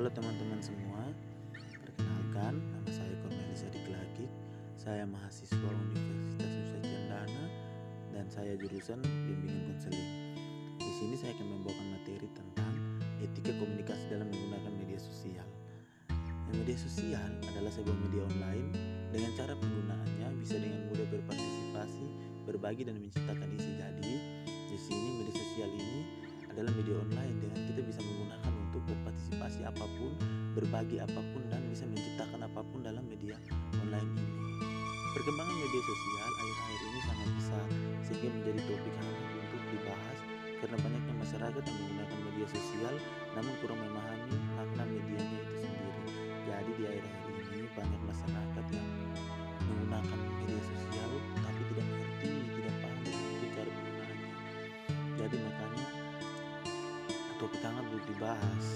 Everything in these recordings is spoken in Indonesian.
Halo teman-teman semua, perkenalkan nama saya Cornelis Adiklaki. Saya mahasiswa Universitas Nusa Cendana dan saya jurusan bimbingan konseling. Di sini saya akan membawakan materi tentang etika komunikasi dalam menggunakan media sosial. media sosial adalah sebuah media online dengan cara penggunaannya bisa dengan mudah berpartisipasi, berbagi dan menciptakan isi. Jadi, di sini media sosial ini adalah media online dengan berbagi apa pun dan bisa menciptakan apa pun dalam media online ini. Perkembangan media sosial akhir-akhir ini sangat besar sehingga menjadi topik hangat untuk dibahas karena banyaknya masyarakat yang menggunakan media sosial namun kurang memahami makna medianya itu sendiri. Jadi di akhir-akhir ini banyak masyarakat yang menggunakan media sosial tapi tidak mengerti, tidak paham betul cara penggunaannya. Jadi makanya topik hangat untuk dibahas.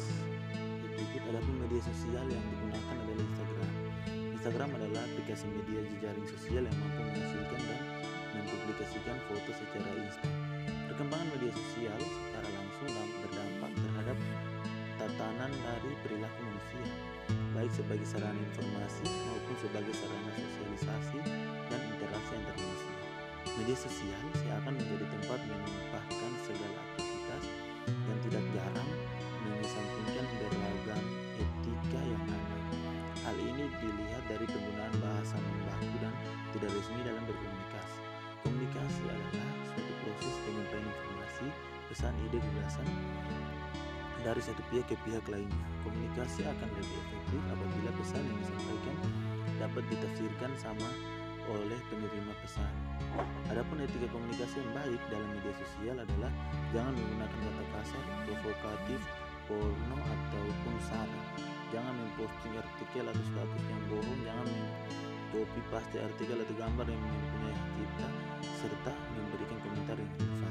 Berikut adapun media sosial yang digunakan adalah Instagram. Instagram adalah aplikasi media jejaring sosial yang mampu menghasilkan dan mempublikasikan foto secara instan. Perkembangan media sosial secara langsung berdampak terhadap tatanan dari perilaku manusia, baik sebagai sarana informasi maupun sebagai sarana sosialisasi dan interaksi antar manusia. Media sosial seakan menjadi tempat menumpahkan segala aktivitas yang tidak jarang Hal ini dilihat dari penggunaan bahasa membaku dan tidak resmi dalam berkomunikasi. Komunikasi adalah suatu proses penyampaian informasi, pesan, ide, gagasan dari satu pihak ke pihak lainnya. Komunikasi akan lebih efektif apabila pesan yang disampaikan dapat ditafsirkan sama oleh penerima pesan. Adapun etika komunikasi yang baik dalam media sosial adalah jangan menggunakan kata kasar, provokatif, porno ataupun sara. Jangan memposting artikel atau status yang bohong, jangan copy paste artikel atau gambar yang mempunyai cipta serta memberikan komentar yang.